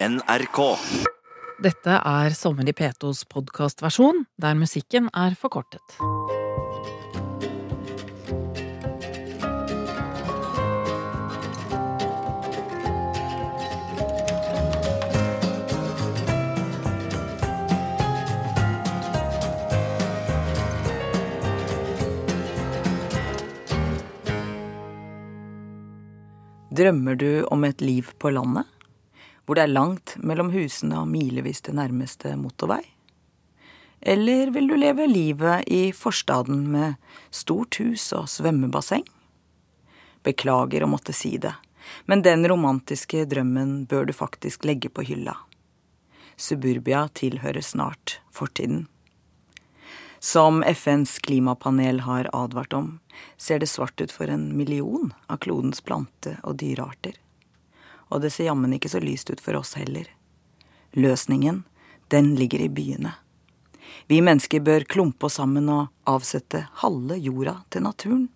NRK. Dette er Sommer i P2s podkastversjon, der musikken er forkortet. Drømmer du om et liv på landet? Hvor det er langt mellom husene og milevis til nærmeste motorvei? Eller vil du leve livet i forstaden med stort hus og svømmebasseng? Beklager å måtte si det, men den romantiske drømmen bør du faktisk legge på hylla. Suburbia tilhører snart fortiden. Som FNs klimapanel har advart om, ser det svart ut for en million av klodens plante- og dyrearter. Og det ser jammen ikke så lyst ut for oss heller. Løsningen, den ligger i byene. Vi mennesker bør klumpe oss sammen og avsette halve jorda til naturen.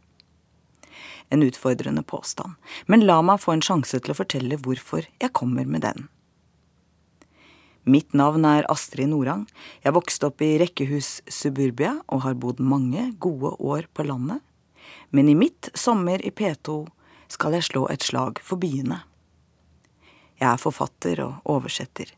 En utfordrende påstand, men la meg få en sjanse til å fortelle hvorfor jeg kommer med den. Mitt navn er Astrid Norang. Jeg vokste opp i rekkehus Suburbia og har bodd mange gode år på landet. Men i mitt sommer i P2 skal jeg slå et slag for byene. Jeg er forfatter og oversetter,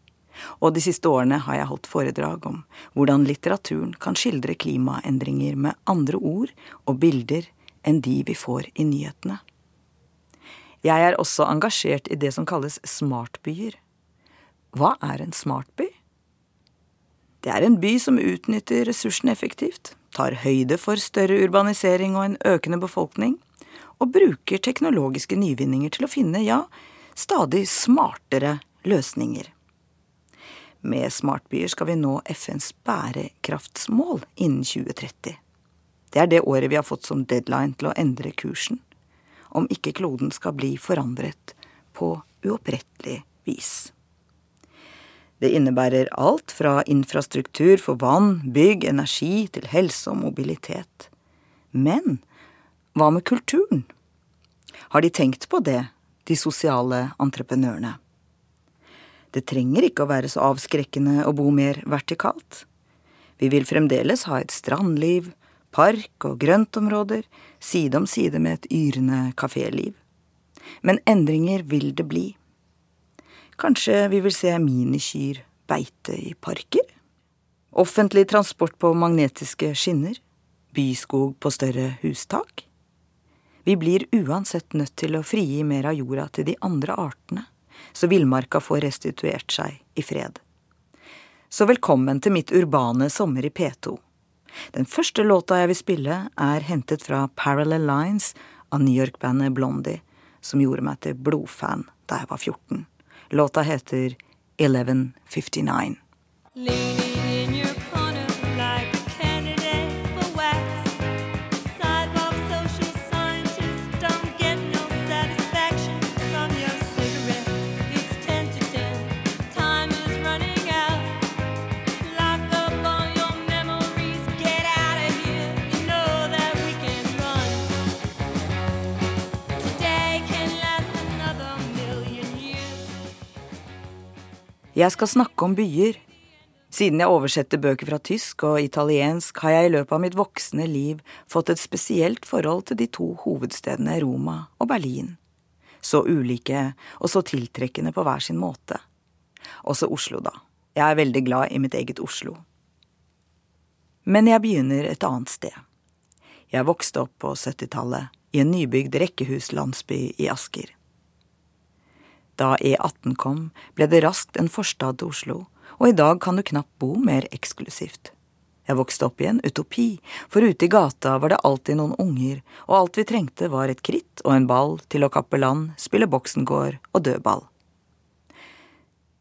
og de siste årene har jeg holdt foredrag om hvordan litteraturen kan skildre klimaendringer med andre ord og bilder enn de vi får i nyhetene. Jeg er også engasjert i det som kalles smartbyer. Hva er en smartby? Det er en by som utnytter ressursene effektivt, tar høyde for større urbanisering og en økende befolkning, og bruker teknologiske nyvinninger til å finne, ja, stadig smartere løsninger. Med smartbyer skal vi nå FNs bærekraftsmål innen 2030. Det er det året vi har fått som deadline til å endre kursen, om ikke kloden skal bli forandret på uopprettelig vis. Det innebærer alt fra infrastruktur for vann, bygg, energi til helse og mobilitet. Men hva med kulturen? Har de tenkt på det, de sosiale entreprenørene? Det trenger ikke å være så avskrekkende å bo mer vertikalt. Vi vil fremdeles ha et strandliv, park og grøntområder, side om side med et yrende kaféliv. Men endringer vil det bli. Kanskje vi vil se minikyr beite i parker? Offentlig transport på magnetiske skinner? Byskog på større hustak? Vi blir uansett nødt til å frigi mer av jorda til de andre artene, så villmarka får restituert seg i fred. Så velkommen til mitt urbane sommer i P2. Den første låta jeg vil spille, er hentet fra Parallel Lines av New York-bandet Blondie, som gjorde meg til blodfan da jeg var 14. Låta heter 1159. Leaning Jeg skal snakke om byer. Siden jeg oversetter bøker fra tysk og italiensk, har jeg i løpet av mitt voksne liv fått et spesielt forhold til de to hovedstedene Roma og Berlin. Så ulike og så tiltrekkende på hver sin måte. Også Oslo, da. Jeg er veldig glad i mitt eget Oslo. Men jeg begynner et annet sted. Jeg vokste opp på 70-tallet i en nybygd rekkehuslandsby i Asker. Da E18 kom, ble det raskt en forstad til Oslo, og i dag kan du knapt bo mer eksklusivt. Jeg vokste opp i en utopi, for ute i gata var det alltid noen unger, og alt vi trengte var et kritt og en ball til å kappe land, spille boksengård og dødball.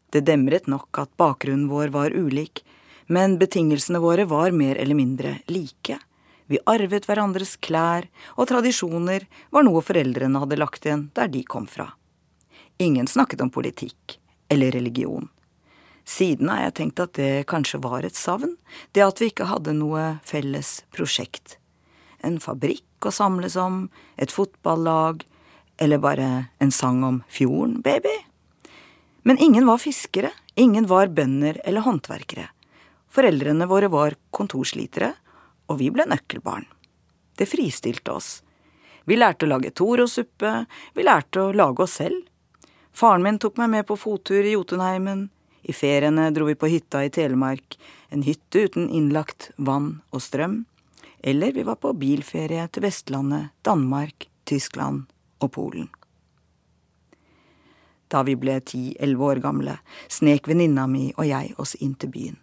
Det demret nok at bakgrunnen vår var ulik, men betingelsene våre var mer eller mindre like. Vi arvet hverandres klær, og tradisjoner var noe foreldrene hadde lagt igjen der de kom fra. Ingen snakket om politikk eller religion. Siden har jeg tenkt at det kanskje var et savn, det at vi ikke hadde noe felles prosjekt. En fabrikk å samles om, et fotballag, eller bare en sang om fjorden, baby. Men ingen var fiskere, ingen var bønder eller håndverkere. Foreldrene våre var kontorslitere, og vi ble nøkkelbarn. Det fristilte oss. Vi lærte å lage torosuppe, vi lærte å lage oss selv. Faren min tok meg med på fottur i Jotunheimen, i feriene dro vi på hytta i Telemark, en hytte uten innlagt vann og strøm, eller vi var på bilferie til Vestlandet, Danmark, Tyskland og Polen. Da vi ble ti–elleve år gamle, snek venninna mi og jeg oss inn til byen,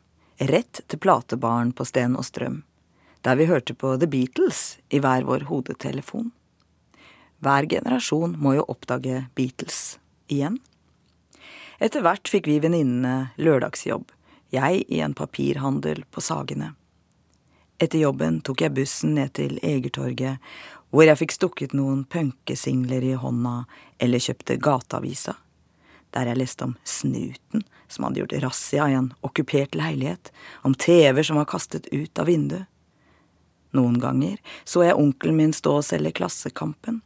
rett til platebaren på Sten og Strøm, der vi hørte på The Beatles i hver vår hodetelefon. Hver generasjon må jo oppdage Beatles igjen. Etter hvert fikk vi venninnene lørdagsjobb, jeg i en papirhandel på Sagene. Etter jobben tok jeg bussen ned til Egertorget, hvor jeg fikk stukket noen punkesingler i hånda eller kjøpte Gateavisa, der jeg leste om Snuten som hadde gjort razzia i en okkupert leilighet, om TV som var kastet ut av vinduet. Noen ganger så jeg onkelen min stå og selge Klassekampen.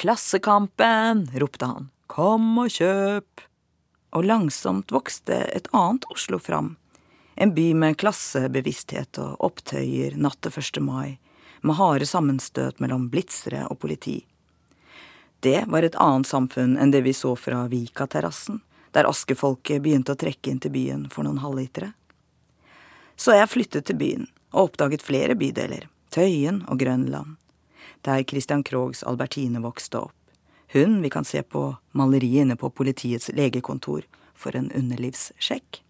Klassekampen! ropte han. Kom og kjøp! Og langsomt vokste et annet Oslo fram. En by med klassebevissthet og opptøyer natt til 1. mai, med harde sammenstøt mellom blitsere og politi. Det var et annet samfunn enn det vi så fra Vikaterrassen, der askefolket begynte å trekke inn til byen for noen halvlitere. Så jeg flyttet til byen og oppdaget flere bydeler, Tøyen og Grønland, der Christian Krogs Albertine vokste opp. Hun vi kan se på maleriet inne på politiets legekontor for en underlivssjekk.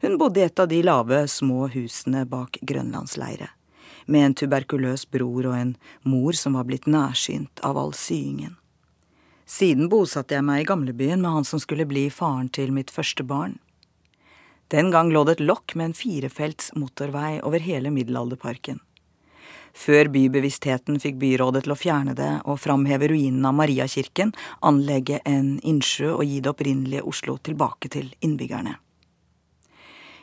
Hun bodde i et av de lave, små husene bak grønlandsleiret, med en tuberkuløs bror og en mor som var blitt nærsynt av all syingen. Siden bosatte jeg meg i gamlebyen med han som skulle bli faren til mitt første barn. Den gang lå det et lokk med en firefelts motorvei over hele Middelalderparken. Før bybevisstheten fikk byrådet til å fjerne det og framheve ruinene av Mariakirken, anlegge en innsjø og gi det opprinnelige Oslo tilbake til innbyggerne.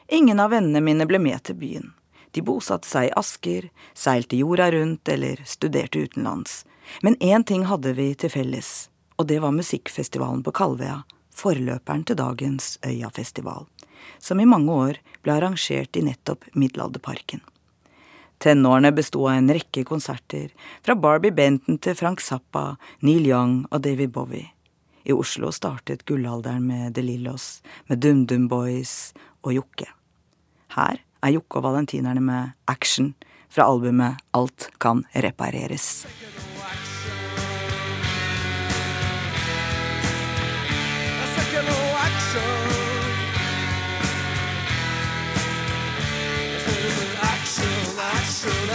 Ingen av vennene mine ble med til byen. De bosatte seg i Asker, seilte jorda rundt eller studerte utenlands. Men én ting hadde vi til felles, og det var musikkfestivalen på Kalvøya, forløperen til dagens Øyafestival, som i mange år ble arrangert i nettopp Middelalderparken. Tenårene besto av en rekke konserter, fra Barbie Benton til Frank Zappa, Neil Young og David Bowie. I Oslo startet gullalderen med De Lillos, med DumDum Boys og Jokke. Her er Jokke og Valentinerne med Action fra albumet Alt kan repareres.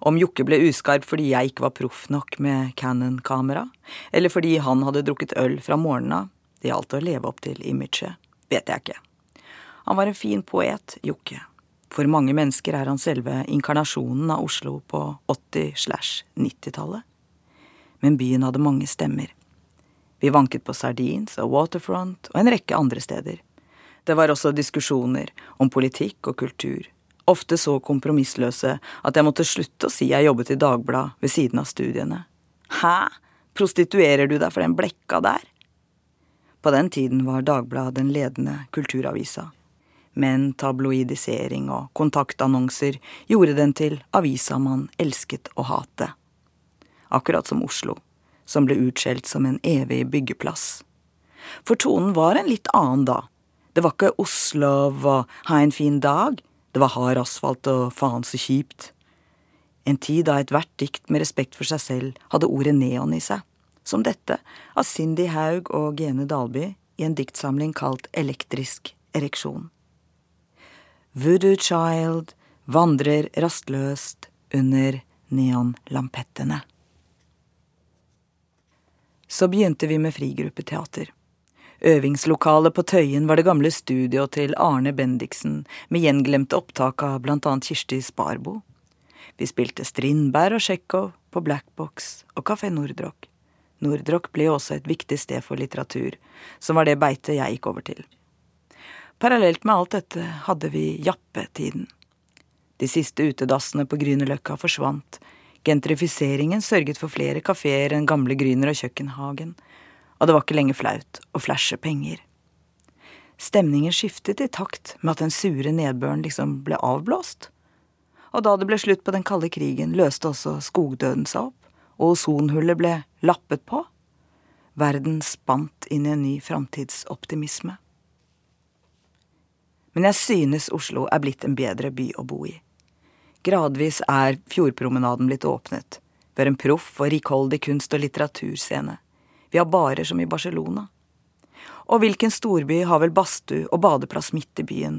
Om Jokke ble uskarp fordi jeg ikke var proff nok med Canon-kamera, eller fordi han hadde drukket øl fra morgenen av, det gjaldt å leve opp til imaget, vet jeg ikke. Han var en fin poet, Jokke. For mange mennesker er han selve inkarnasjonen av Oslo på 80- slash 90-tallet. Men byen hadde mange stemmer. Vi vanket på Sardines og Waterfront og en rekke andre steder. Det var også diskusjoner om politikk og kultur, ofte så kompromissløse at jeg måtte slutte å si jeg jobbet i Dagbladet ved siden av studiene. Hæ, prostituerer du deg for den blekka der? På den tiden var Dagbladet den ledende kulturavisa. Men tabloidisering og kontaktannonser gjorde den til avisa man elsket å hate. Akkurat som Oslo, som ble utskjelt som en evig byggeplass. For tonen var en litt annen da. Det var ikke Oslo og ha en fin dag, det var hard asfalt og faen så kjipt. En tid da ethvert dikt med respekt for seg selv hadde ordet neon i seg, som dette av Cindy Haug og Gene Dalby i en diktsamling kalt Elektrisk ereksjon. Voodoo Child vandrer rastløst under neonlampettene. Så begynte vi med frigruppeteater. Øvingslokalet på Tøyen var det gamle studioet til Arne Bendiksen, med gjenglemte opptak av blant annet Kirsti Sparbo. Vi spilte Strindberg og Tsjekhov på Blackbox og Kafé Nordrock. Nordrock ble også et viktig sted for litteratur, som var det beitet jeg gikk over til. Parallelt med alt dette hadde vi jappetiden. De siste utedassene på Grünerløkka forsvant, gentrifiseringen sørget for flere kafeer enn gamle Grüner og Kjøkkenhagen, og det var ikke lenger flaut å flashe penger. Stemningen skiftet i takt med at den sure nedbøren liksom ble avblåst. Og da det ble slutt på den kalde krigen, løste også skogdøden seg opp, og ozonhullet ble lappet på. Verden spant inn i en ny framtidsoptimisme. Men jeg synes Oslo er blitt en bedre by å bo i. Gradvis er Fjordpromenaden blitt åpnet. Vi en proff og rikholdig kunst- og litteraturscene. Vi har barer som i Barcelona. Og hvilken storby har vel badstue og badeplass midt i byen,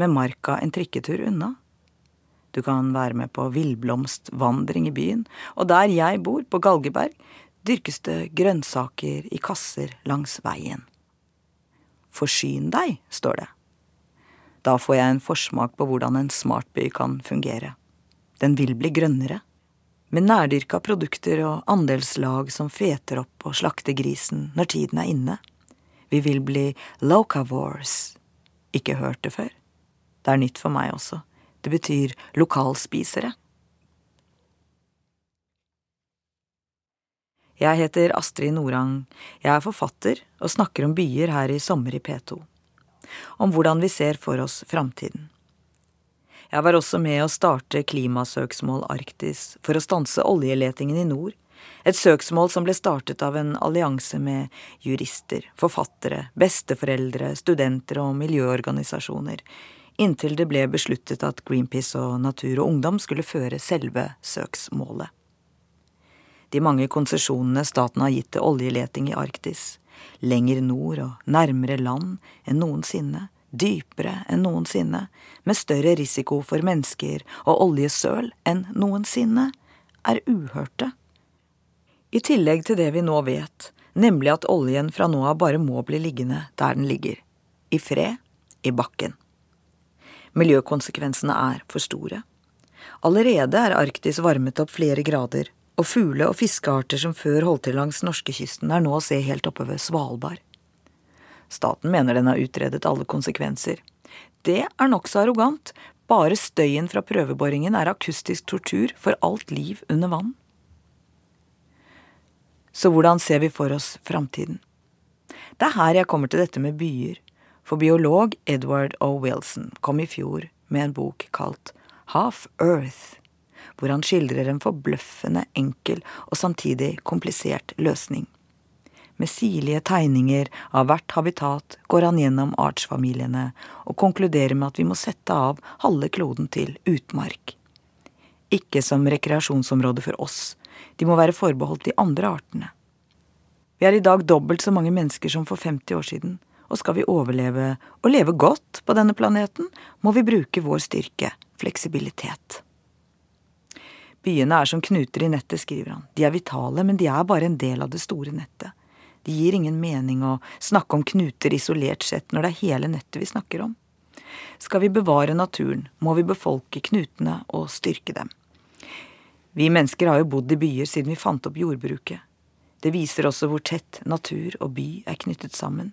med Marka en trikketur unna? Du kan være med på villblomstvandring i byen, og der jeg bor, på Galgeberg, dyrkes det grønnsaker i kasser langs veien. Forsyn deg, står det. Da får jeg en forsmak på hvordan en smartby kan fungere. Den vil bli grønnere. Med nærdyrka produkter og andelslag som feter opp og slakter grisen når tiden er inne. Vi vil bli locavores. Ikke hørt det før? Det er nytt for meg også. Det betyr lokalspisere. Jeg heter Astrid Norang. Jeg er forfatter og snakker om byer her i Sommer i P2. Om hvordan vi ser for oss framtiden. Jeg var også med å starte Klimasøksmål Arktis for å stanse oljeletingen i nord. Et søksmål som ble startet av en allianse med jurister, forfattere, besteforeldre, studenter og miljøorganisasjoner, inntil det ble besluttet at Greenpeace og Natur og Ungdom skulle føre selve søksmålet. De mange konsesjonene staten har gitt til oljeleting i Arktis, lenger nord og nærmere land enn noensinne, dypere enn noensinne, med større risiko for mennesker og oljesøl enn noensinne, er uhørte. I tillegg til det vi nå vet, nemlig at oljen fra nå av bare må bli liggende der den ligger, i fred, i bakken. Miljøkonsekvensene er for store. Allerede er Arktis varmet opp flere grader, og fugle- og fiskearter som før holdt til langs norskekysten, er nå å se helt oppe ved Svalbard. Staten mener den har utredet alle konsekvenser. Det er nokså arrogant, bare støyen fra prøveboringen er akustisk tortur for alt liv under vann. Så hvordan ser vi for oss framtiden? Det er her jeg kommer til dette med byer, for biolog Edward O. Wilson kom i fjor med en bok kalt Half Earth, hvor han skildrer en forbløffende enkel og samtidig komplisert løsning. Med sirlige tegninger av hvert habitat går han gjennom artsfamiliene og konkluderer med at vi må sette av halve kloden til utmark. Ikke som rekreasjonsområde for oss, de må være forbeholdt de andre artene. Vi er i dag dobbelt så mange mennesker som for 50 år siden, og skal vi overleve og leve godt på denne planeten, må vi bruke vår styrke, fleksibilitet. Byene er som knuter i nettet, skriver han. De er vitale, men de er bare en del av det store nettet. Det gir ingen mening å snakke om knuter isolert sett når det er hele nettet vi snakker om. Skal vi bevare naturen, må vi befolke knutene og styrke dem. Vi mennesker har jo bodd i byer siden vi fant opp jordbruket. Det viser også hvor tett natur og by er knyttet sammen.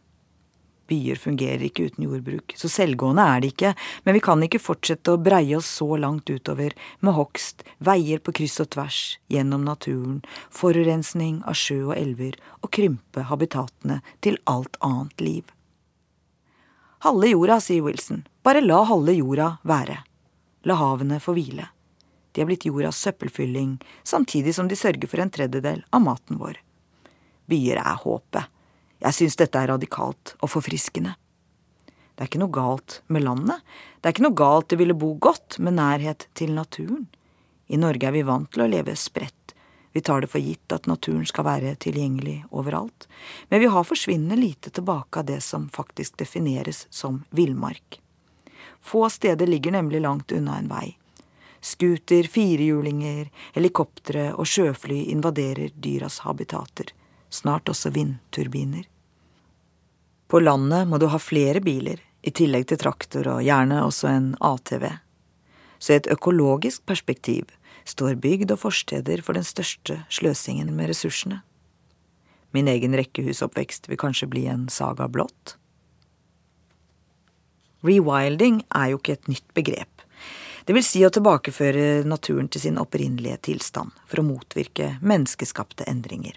Byer fungerer ikke uten jordbruk, så selvgående er de ikke, men vi kan ikke fortsette å breie oss så langt utover med hogst, veier på kryss og tvers, gjennom naturen, forurensning av sjø og elver og krympe habitatene til alt annet liv. Halve jorda, sier Wilson, bare la halve jorda være. La havene få hvile. De er blitt jordas søppelfylling, samtidig som de sørger for en tredjedel av maten vår. Byer er håpet. Jeg syns dette er radikalt og forfriskende. Det er ikke noe galt med landet. Det er ikke noe galt det ville bo godt med nærhet til naturen. I Norge er vi vant til å leve spredt. Vi tar det for gitt at naturen skal være tilgjengelig overalt. Men vi har forsvinnende lite tilbake av det som faktisk defineres som villmark. Få steder ligger nemlig langt unna en vei. Scooter, firehjulinger, helikoptre og sjøfly invaderer dyras habitater snart også vindturbiner. På landet må du ha flere biler, i tillegg til traktor og gjerne også en ATV. Så i et økologisk perspektiv står bygd og forsteder for den største sløsingen med ressursene. Min egen rekkehusoppvekst vil kanskje bli en saga blått. Rewilding er jo ikke et nytt begrep. Det vil si å tilbakeføre naturen til sin opprinnelige tilstand, for å motvirke menneskeskapte endringer.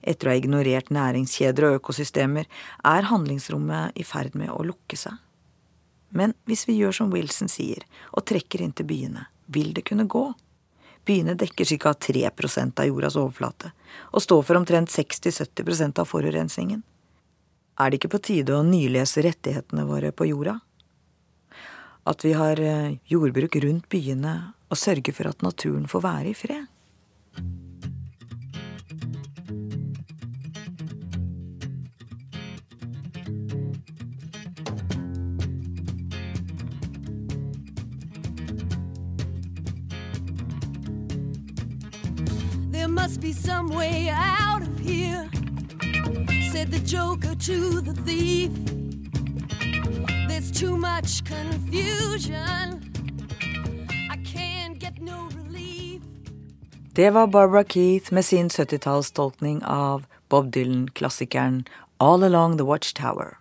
Etter å ha ignorert næringskjeder og økosystemer er handlingsrommet i ferd med å lukke seg. Men hvis vi gjør som Wilson sier, og trekker inn til byene, vil det kunne gå. Byene dekker ca. 3% av jordas overflate, og står for omtrent 60-70% av forurensningen. Er det ikke på tide å nylese rettighetene våre på jorda? At vi har eh, jordbruk rundt byene og sørger for at naturen får være i fred? Must be some way out of here, said the joker to the thief. There's too much confusion. I can't get no relief. Det var Barbara Keith med sin 70-tallstolkning av Bob Dylan-klassikeren All Along the Watchtower.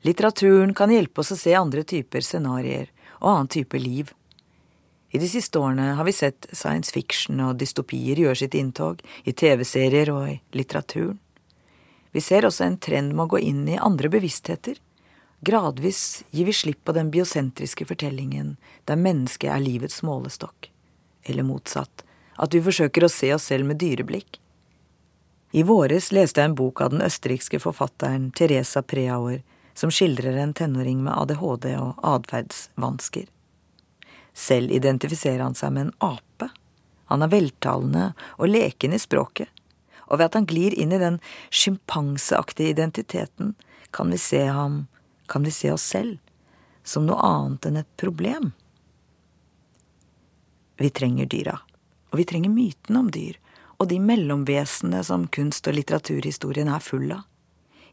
Litteraturen kan hjelpe oss å se andre typer scenarioer og annen type liv. I de siste årene har vi sett science fiction og dystopier gjøre sitt inntog i TV-serier og i litteraturen. Vi ser også en trend med å gå inn i andre bevisstheter. Gradvis gir vi slipp på den biosentriske fortellingen der mennesket er livets målestokk. Eller motsatt, at vi forsøker å se oss selv med dyreblikk. I våres leste jeg en bok av den østerrikske forfatteren Teresa Preauer, som skildrer en tenåring med ADHD og atferdsvansker. Selv identifiserer han seg med en ape. Han er veltalende og leken i språket, og ved at han glir inn i den sjimpanseaktige identiteten, kan vi se ham, kan vi se oss selv, som noe annet enn et problem. Vi trenger dyra, og vi trenger mytene om dyr, og de mellomvesenene som kunst- og litteraturhistorien er full av.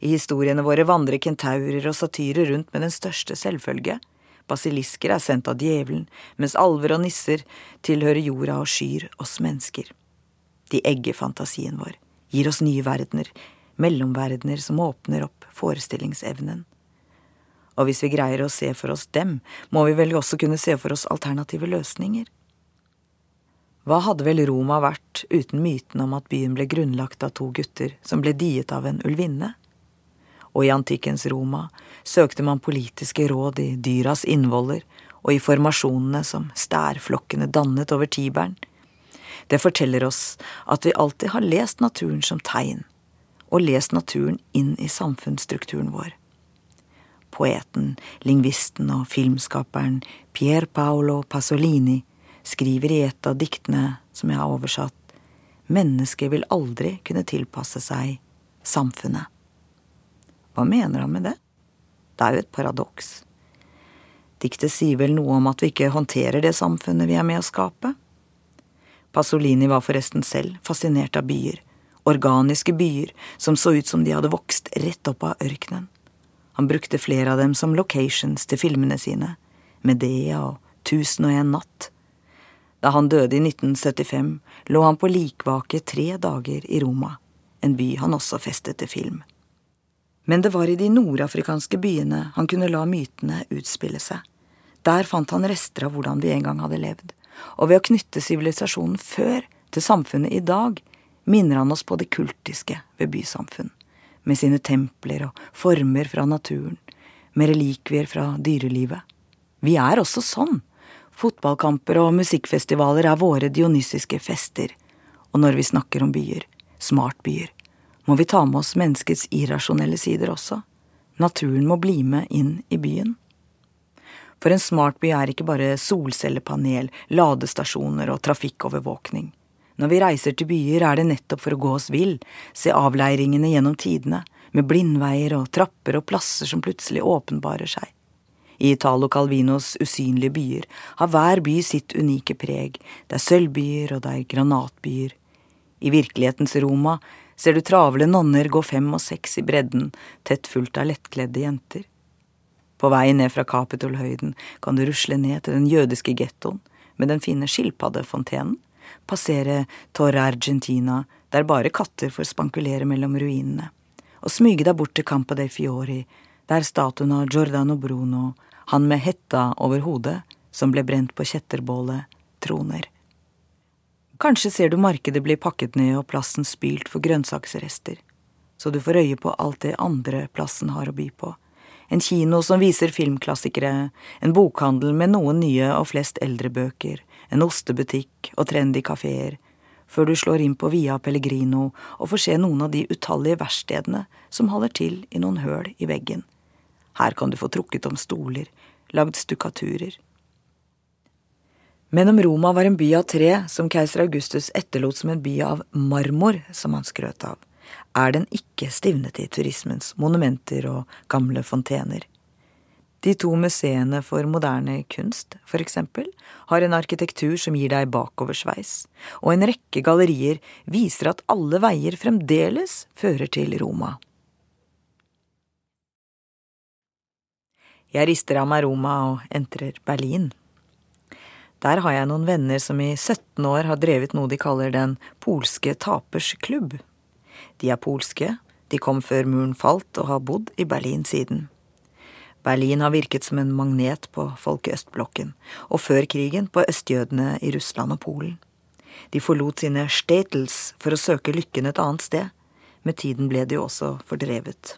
I historiene våre vandrer kentaurer og satyrer rundt med den største selvfølge. Basilisker er sendt av djevelen, mens alver og nisser tilhører jorda og skyr oss mennesker. De egger fantasien vår, gir oss nye verdener, mellomverdener som åpner opp forestillingsevnen. Og hvis vi greier å se for oss dem, må vi vel også kunne se for oss alternative løsninger. Hva hadde vel Roma vært uten myten om at byen ble grunnlagt av to gutter som ble diet av en ulvinne? Og i antikkens Roma søkte man politiske råd i dyras innvoller og i formasjonene som stærflokkene dannet over Tiberen. Det forteller oss at vi alltid har lest naturen som tegn, og lest naturen inn i samfunnsstrukturen vår. Poeten, lingvisten og filmskaperen Pier Paolo Pasolini skriver i et av diktene som jeg har oversatt, mennesket vil aldri kunne tilpasse seg samfunnet. Hva mener han med det? Det er jo et paradoks. Diktet sier vel noe om at vi ikke håndterer det samfunnet vi er med å skape? Pasolini var forresten selv fascinert av byer, organiske byer som så ut som de hadde vokst rett opp av ørkenen. Han brukte flere av dem som locations til filmene sine, Medea og Tusen og en natt. Da han døde i 1975, lå han på likvake tre dager i Roma, en by han også festet til film. Men det var i de nordafrikanske byene han kunne la mytene utspille seg. Der fant han rester av hvordan vi en gang hadde levd, og ved å knytte sivilisasjonen før til samfunnet i dag, minner han oss på det kultiske ved bysamfunn, med sine templer og former fra naturen, med relikvier fra dyrelivet. Vi er også sånn. Fotballkamper og musikkfestivaler er våre dionysiske fester, og når vi snakker om byer, smartbyer, må vi ta med oss menneskets irrasjonelle sider også. Naturen må bli med inn i byen. For en smart by er ikke bare solcellepanel, ladestasjoner og trafikkovervåkning. Når vi reiser til byer, er det nettopp for å gå oss vill, se avleiringene gjennom tidene, med blindveier og trapper og plasser som plutselig åpenbarer seg. I Italo Calvinos usynlige byer har hver by sitt unike preg, det er sølvbyer og det er granatbyer. I virkelighetens Roma ser du travle nonner gå fem og seks i bredden, tett fulgt av lettkledde jenter. På vei ned fra Kapitolhøyden kan du rusle ned til den jødiske gettoen med den fine skilpaddefontenen, passere Torre Argentina, der bare katter får spankulere mellom ruinene, og smyge deg bort til Campo dei Fiori, der statuen av Giordano Bruno, han med hetta over hodet, som ble brent på kjetterbålet, troner. Kanskje ser du markedet bli pakket ned og plassen spylt for grønnsaksrester, så du får øye på alt det andre plassen har å by på. En kino som viser filmklassikere, en bokhandel med noen nye og flest eldre bøker, en ostebutikk og trendy kafeer, før du slår inn på Via Pellegrino og får se noen av de utallige verkstedene som holder til i noen høl i veggen. Her kan du få trukket om stoler, lagd stukkaturer. Men om Roma var en by av tre som keiser Augustus etterlot som en by av marmor, som han skrøt av, er den ikke stivnet i turismens monumenter og gamle fontener. De to museene for moderne kunst, for eksempel, har en arkitektur som gir deg bakoversveis, og en rekke gallerier viser at alle veier fremdeles fører til Roma. Jeg rister av meg Roma og entrer Berlin. Der har jeg noen venner som i 17 år har drevet noe de kaller Den polske tapers klubb. De er polske, de kom før muren falt og har bodd i Berlin siden. Berlin har virket som en magnet på folk i østblokken, og før krigen på østjødene i Russland og Polen. De forlot sine statels for å søke lykken et annet sted. Med tiden ble de også fordrevet.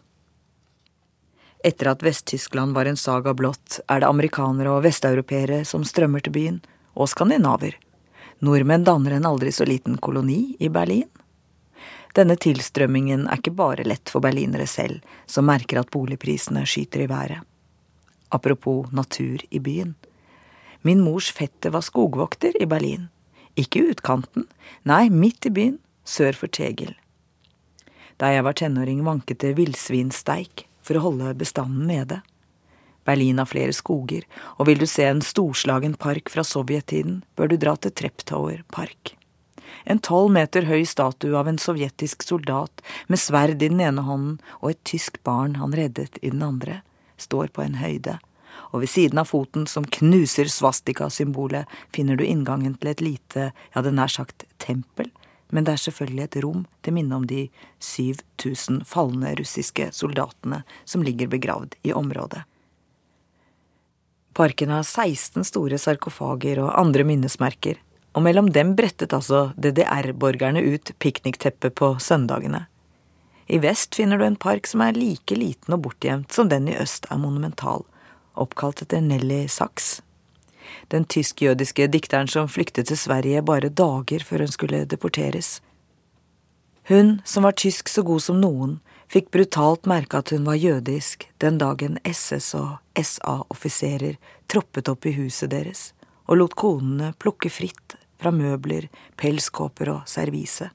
Etter at Vest-Tyskland var en saga blått, er det amerikanere og vesteuropeere som strømmer til byen, og skandinaver. Nordmenn danner en aldri så liten koloni i Berlin. Denne tilstrømmingen er ikke bare lett for berlinere selv, som merker at boligprisene skyter i været. Apropos natur i byen. Min mors fetter var skogvokter i Berlin. Ikke i utkanten, nei, midt i byen, sør for Tegel. Da jeg var tenåring, vanket det villsvinsteik for å holde bestanden nede. Berlin har flere skoger, og vil du se en storslagen park fra sovjettiden, bør du dra til Treptower park. En tolv meter høy statue av en sovjetisk soldat med sverd i den ene hånden og et tysk barn han reddet i den andre, står på en høyde, og ved siden av foten som knuser svastika-symbolet, finner du inngangen til et lite, ja, det nær sagt tempel, men det er selvfølgelig et rom til minne om de 7000 falne russiske soldatene som ligger begravd i området. Parken har 16 store sarkofager og andre minnesmerker, og mellom dem brettet altså DDR-borgerne ut piknikteppet på søndagene. I vest finner du en park som er like liten og bortgjemt som den i øst er monumental, oppkalt etter Nelly Sachs. Den tysk-jødiske dikteren som flyktet til Sverige bare dager før hun skulle deporteres. Hun, som var tysk så god som noen, fikk brutalt merke at hun var jødisk den dagen SS og SA-offiserer troppet opp i huset deres og lot konene plukke fritt fra møbler, pelskåper og servise.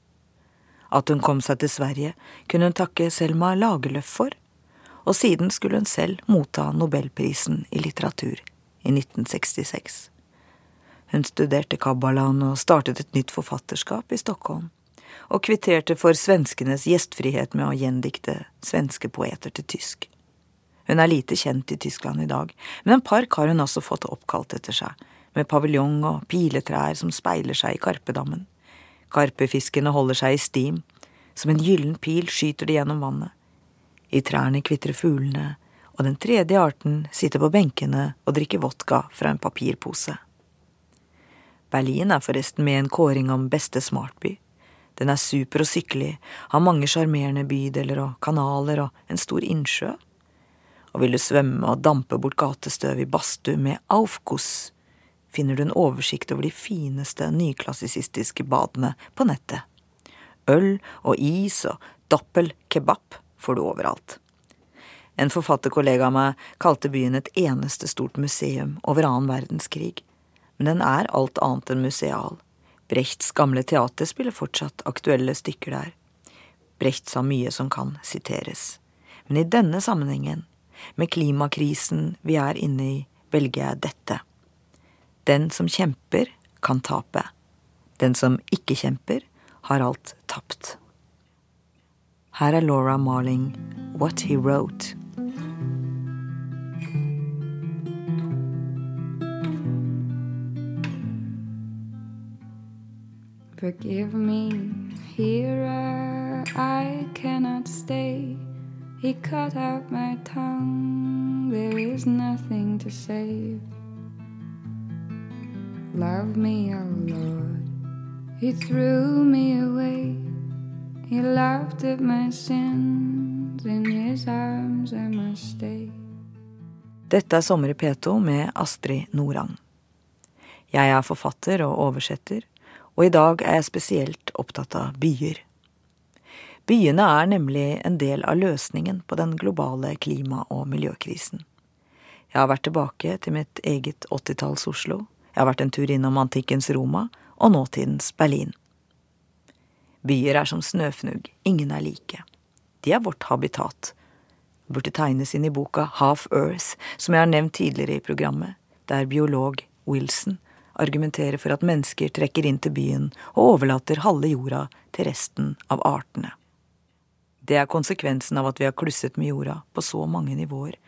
At hun kom seg til Sverige, kunne hun takke Selma Lagerlöf for, og siden skulle hun selv motta nobelprisen i litteratur i 1966. Hun studerte kabbalaen og startet et nytt forfatterskap i Stockholm, og kvitterte for svenskenes gjestfrihet med å gjendikte svenske poeter til tysk. Hun er lite kjent i Tyskland i dag, men en park har hun også fått oppkalt etter seg, med paviljong og piletrær som speiler seg i Karpedammen. Karpefiskene holder seg i stim, som en gyllen pil skyter de gjennom vannet. I trærne kvitrer fuglene, og den tredje arten sitter på benkene og drikker vodka fra en papirpose. Berlin er forresten med i en kåring om beste smartby. Den er super og i, har mange sjarmerende bydeler og kanaler og en stor innsjø. Og vil du svømme og dampe bort gatestøv i badstue med Aufguss, finner du en oversikt over de fineste nyklassisistiske badene på nettet. Øl og is og doppel kebab får du overalt. En forfatterkollega av meg kalte byen et eneste stort museum over annen verdenskrig, men den er alt annet enn museal. Brechts gamle teater spiller fortsatt aktuelle stykker der. Brecht sa mye som kan siteres. Men i denne sammenhengen, med klimakrisen vi er inne i, velger jeg dette. Den som kjemper, kan tape. Den som ikke kjemper, har alt tapt. Her er Laura Marling, What He Wrote. Forgive me, hearer, I cannot stay. He cut out my tongue, there is nothing to save. Love me, O Lord. He threw me away. He laughed at my sins. In his arms I must stay. Dette er Sommer i P2 med Astrid Norang. Jeg er forfatter og oversetter, og i dag er jeg spesielt opptatt av byer. Byene er nemlig en del av løsningen på den globale klima- og miljøkrisen. Jeg har vært tilbake til mitt eget åttitalls Oslo, jeg har vært en tur innom antikkens Roma og nåtidens Berlin. Byer er som snøfnugg, ingen er like. De er vårt habitat. Det Burde tegnes inn i boka Half Earth, som jeg har nevnt tidligere i programmet, der biolog Wilson argumenterer for at mennesker trekker inn til byen og overlater halve jorda til resten av artene. Det er konsekvensen av at vi har klusset med jorda på så mange nivåer,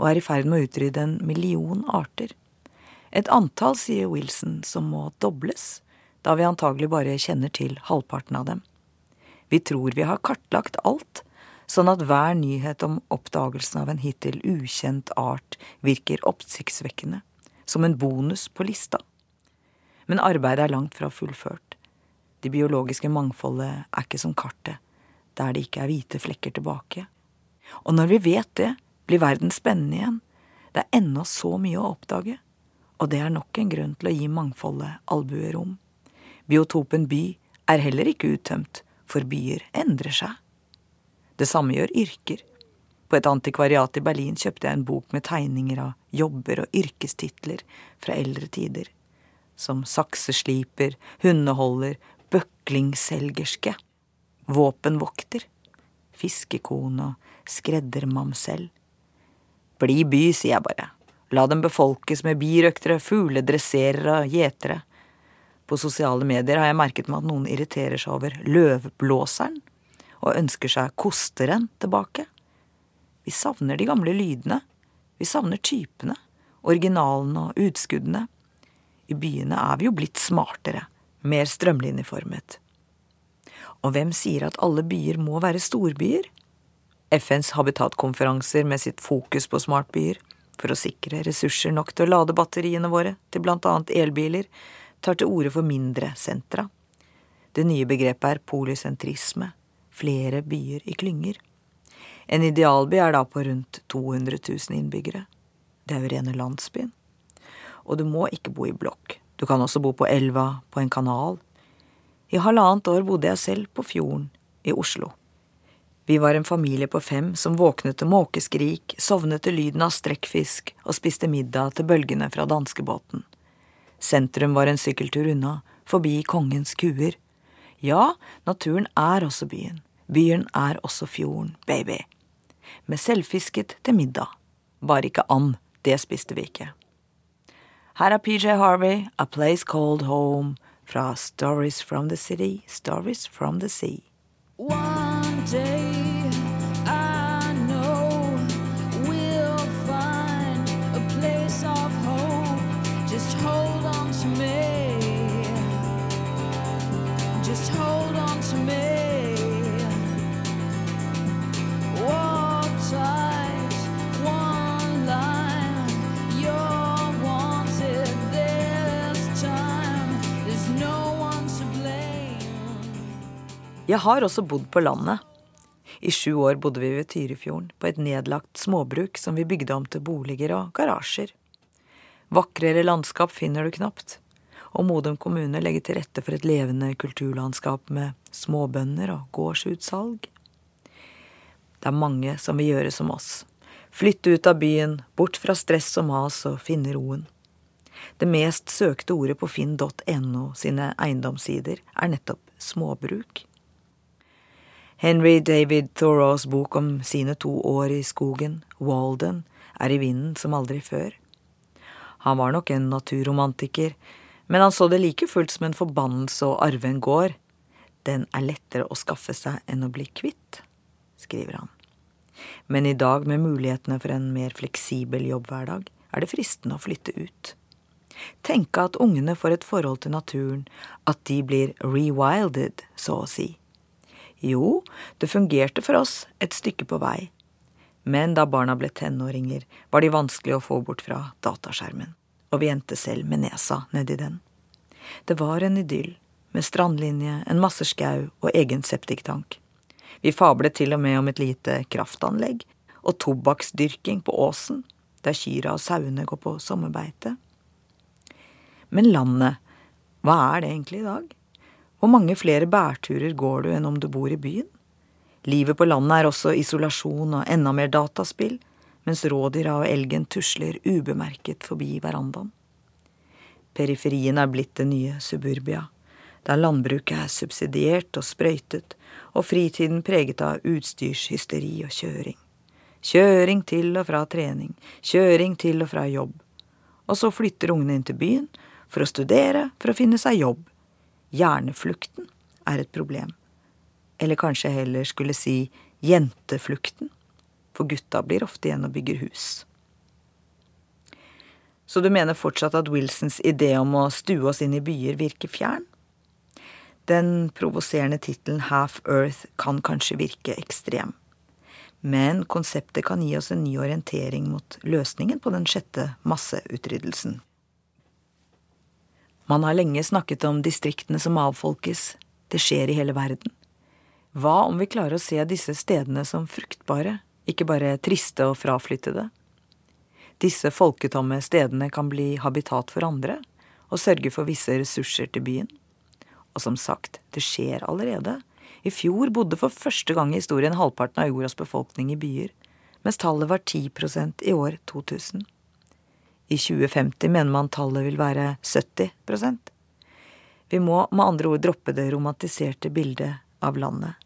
og er i ferd med å utrydde en million arter. Et antall, sier Wilson, som må dobles, da vi antagelig bare kjenner til halvparten av dem. Vi tror vi har kartlagt alt, sånn at hver nyhet om oppdagelsen av en hittil ukjent art virker oppsiktsvekkende, som en bonus på lista. Men arbeidet er langt fra fullført. Det biologiske mangfoldet er ikke som kartet, der det ikke er hvite flekker tilbake. Og når vi vet det, blir verden spennende igjen. Det er ennå så mye å oppdage. Og det er nok en grunn til å gi mangfoldet albuerom. Biotopen by er heller ikke uttømt, for byer endrer seg. Det samme gjør yrker. På et antikvariat i Berlin kjøpte jeg en bok med tegninger av jobber og yrkestitler fra eldre tider, som saksesliper, hundeholder, bøklingselgerske, våpenvokter, fiskekone og skreddermamsell. Bli by, sier jeg bare. La dem befolkes med birøktere, fugledresserere og gjetere. På sosiale medier har jeg merket meg at noen irriterer seg over løvblåseren og ønsker seg kosteren tilbake. Vi savner de gamle lydene. Vi savner typene, originalene og utskuddene. I byene er vi jo blitt smartere, mer strømlinjeformet. Og hvem sier at alle byer må være storbyer? FNs habitatkonferanser med sitt fokus på smartbyer, for å sikre ressurser nok til å lade batteriene våre til blant annet elbiler, tar til orde for mindre sentra. Det nye begrepet er polysentrisme, flere byer i klynger. En idealby er da på rundt 200 000 innbyggere. Det er jo rene landsbyen. Og du må ikke bo i blokk. Du kan også bo på elva, på en kanal. I halvannet år bodde jeg selv på fjorden i Oslo. Vi var en familie på fem som våknet til måkeskrik, sovnet til lyden av strekkfisk og spiste middag til bølgene fra danskebåten. Sentrum var en sykkeltur unna, forbi kongens kuer. Ja, naturen er også byen. Byen er også fjorden, baby. Med selvfisket til middag. Bare ikke and, det spiste vi ikke. Her er PJ Harvey, A Place Called Home, fra Stories from the City, Stories from the Sea. One day Jeg har også bodd på landet. I sju år bodde vi ved Tyrifjorden, på et nedlagt småbruk som vi bygde om til boliger og garasjer. Vakrere landskap finner du knapt, og Modum kommune legger til rette for et levende kulturlandskap med småbønder og gårdsutsalg. Det er mange som vil gjøre som oss. Flytte ut av byen, bort fra stress og mas og finne roen. Det mest søkte ordet på finn.no sine eiendomssider er nettopp småbruk. Henry David Thoreaus bok om sine to år i skogen, Walden, er i vinden som aldri før. Han var nok en naturromantiker, men han så det like fullt som en forbannelse å arve en gård. Den er lettere å skaffe seg enn å bli kvitt. skriver han. Men i dag, med mulighetene for en mer fleksibel jobbhverdag, er det fristende å flytte ut. Tenke at ungene får et forhold til naturen, at de blir rewilded, så å si. Jo, det fungerte for oss et stykke på vei, men da barna ble tenåringer, var de vanskelig å få bort fra dataskjermen, og vi endte selv med nesa nedi den. Det var en idyll, med strandlinje, en masse skau og egen septiktank. Vi fablet til og med om et lite kraftanlegg, og tobakksdyrking på åsen, der kyra og sauene går på sommerbeite. Men landet, hva er det egentlig i dag? Hvor mange flere bærturer går du enn om du bor i byen? Livet på landet er også isolasjon og enda mer dataspill, mens rådyra og elgen tusler ubemerket forbi verandaen. Periferien er blitt det nye suburbia, der landbruket er subsidiert og sprøytet, og fritiden preget av utstyrshysteri og kjøring. Kjøring til og fra trening, kjøring til og fra jobb. Og så flytter ungene inn til byen for å studere, for å finne seg jobb. Hjerneflukten er et problem. Eller kanskje jeg heller skulle si jenteflukten, for gutta blir ofte igjen og bygger hus. Så du mener fortsatt at Wilsons idé om å stue oss inn i byer virker fjern? Den provoserende tittelen Half Earth kan kanskje virke ekstrem. Men konseptet kan gi oss en ny orientering mot løsningen på den sjette masseutryddelsen. Man har lenge snakket om distriktene som avfolkes. Det skjer i hele verden. Hva om vi klarer å se disse stedene som fruktbare, ikke bare triste og fraflyttede? Disse folketomme stedene kan bli habitat for andre, og sørge for visse ressurser til byen. Og som sagt, det skjer allerede. I fjor bodde for første gang i historien halvparten av jordas befolkning i byer, mens tallet var 10% i år 2000. I 2050 mener man tallet vil være 70% Vi må med andre ord droppe det romantiserte bildet av landet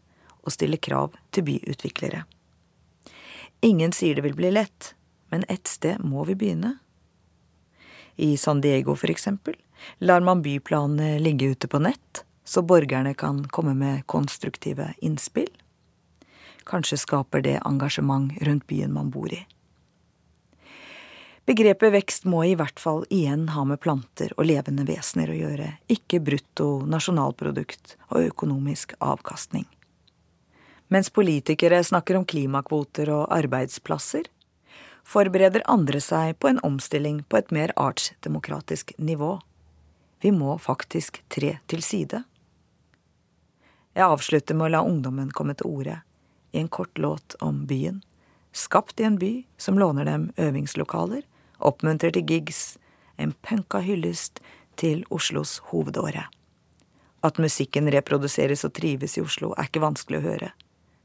og stille krav til byutviklere. Ingen sier det vil bli lett, men ett sted må vi begynne. I San Diego, for eksempel, lar man byplanene ligge ute på nett, så borgerne kan komme med konstruktive innspill. Kanskje skaper det engasjement rundt byen man bor i. Begrepet vekst må i hvert fall igjen ha med planter og levende vesener å gjøre, ikke brutto nasjonalprodukt og økonomisk avkastning. Mens politikere snakker om klimakvoter og arbeidsplasser, forbereder andre seg på en omstilling på et mer artsdemokratisk nivå. Vi må faktisk tre til side. Jeg avslutter med å la ungdommen komme til orde i en kort låt om byen, skapt i en by som låner dem øvingslokaler, oppmuntrer til gigs, en punka hyllest til Oslos hovedåre. At musikken reproduseres og trives i Oslo, er ikke vanskelig å høre.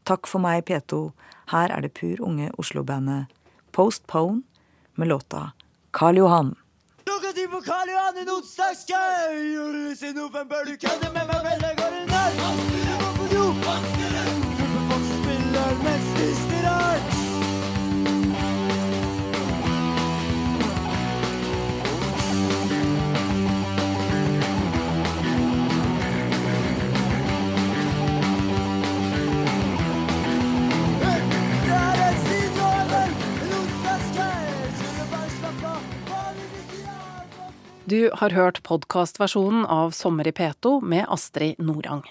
Takk for meg, P2. Her er det pur unge Oslo-bandet Postpone med låta Karl Johan. Klokka ti på Karl Johan en onsdagskveld. Julevis i du kødder med meg men jeg går en nær. Du må på do. Gruppefolk spiller mens vi stirrer. Du har hørt podkastversjonen av Sommer i P2 med Astrid Norang.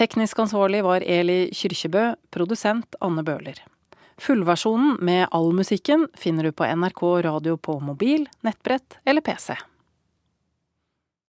Teknisk ansvarlig var Eli Kyrkjebø, produsent Anne Bøhler. Fullversjonen med all musikken finner du på NRK radio på mobil, nettbrett eller PC.